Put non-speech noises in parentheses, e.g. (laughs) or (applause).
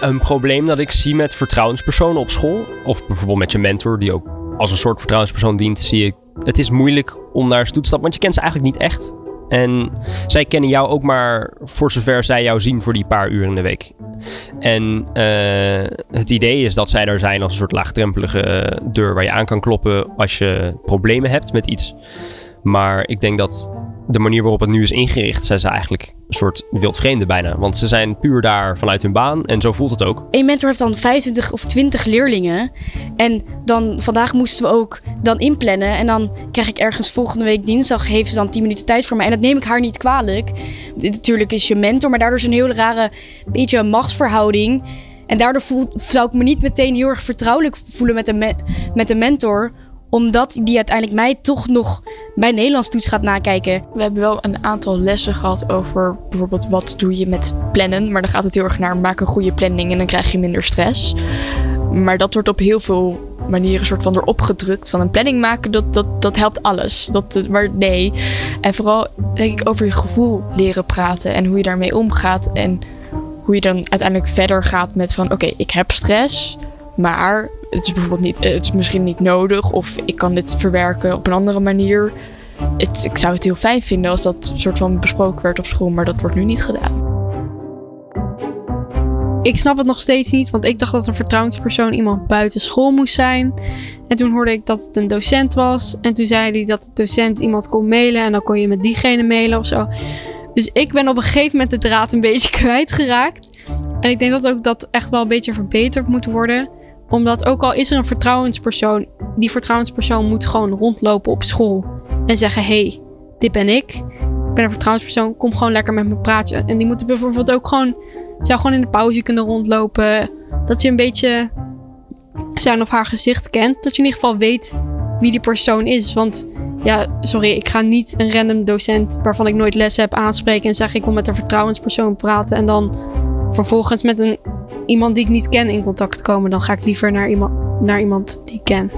Een probleem dat ik zie met vertrouwenspersonen op school, of bijvoorbeeld met je mentor, die ook als een soort vertrouwenspersoon dient, zie ik. Het is moeilijk om naar ze toe te stappen, want je kent ze eigenlijk niet echt. En zij kennen jou ook maar voor zover zij jou zien voor die paar uur in de week. En uh, het idee is dat zij daar zijn als een soort laagdrempelige eh, deur waar je aan kan kloppen als je problemen hebt met iets. Maar ik denk dat de manier waarop het nu is ingericht, zijn ze eigenlijk een soort wildvreemde bijna. Want ze zijn puur daar vanuit hun baan en zo voelt het ook. Een mentor heeft dan 25 of 20 leerlingen. En dan vandaag moesten we ook dan inplannen. En dan krijg ik ergens volgende week dinsdag, heeft ze dan 10 minuten tijd voor mij. En dat neem ik haar niet kwalijk. Natuurlijk is je mentor, maar daardoor is een hele rare beetje een machtsverhouding. En daardoor voel, zou ik me niet meteen heel erg vertrouwelijk voelen met een, met een mentor omdat die uiteindelijk mij toch nog bij Nederlands toets gaat nakijken. We hebben wel een aantal lessen gehad over bijvoorbeeld wat doe je met plannen. Maar dan gaat het heel erg naar maak een goede planning en dan krijg je minder stress. Maar dat wordt op heel veel manieren soort van erop gedrukt. Van een planning maken, dat, dat, dat helpt alles. Dat, maar nee. En vooral denk ik over je gevoel leren praten en hoe je daarmee omgaat. En hoe je dan uiteindelijk verder gaat met van oké, ik heb stress. Maar het is bijvoorbeeld niet, het is misschien niet nodig of ik kan dit verwerken op een andere manier. Het, ik zou het heel fijn vinden als dat soort van besproken werd op school, maar dat wordt nu niet gedaan. Ik snap het nog steeds niet, want ik dacht dat een vertrouwenspersoon iemand buiten school moest zijn. En toen hoorde ik dat het een docent was. En toen zei hij dat de docent iemand kon mailen en dan kon je met diegene mailen of zo. Dus ik ben op een gegeven moment de draad een beetje (laughs) kwijtgeraakt. En ik denk dat ook dat echt wel een beetje verbeterd moet worden omdat ook al is er een vertrouwenspersoon, die vertrouwenspersoon moet gewoon rondlopen op school en zeggen: hey, dit ben ik. Ik ben een vertrouwenspersoon, kom gewoon lekker met me praten. En die moeten bijvoorbeeld ook gewoon, zou gewoon in de pauze kunnen rondlopen. Dat je een beetje zijn of haar gezicht kent. Dat je in ieder geval weet wie die persoon is. Want ja, sorry, ik ga niet een random docent waarvan ik nooit les heb aanspreken en zeggen ik wil met een vertrouwenspersoon praten. En dan vervolgens met een iemand die ik niet ken in contact komen, dan ga ik liever naar iemand, naar iemand die ik ken.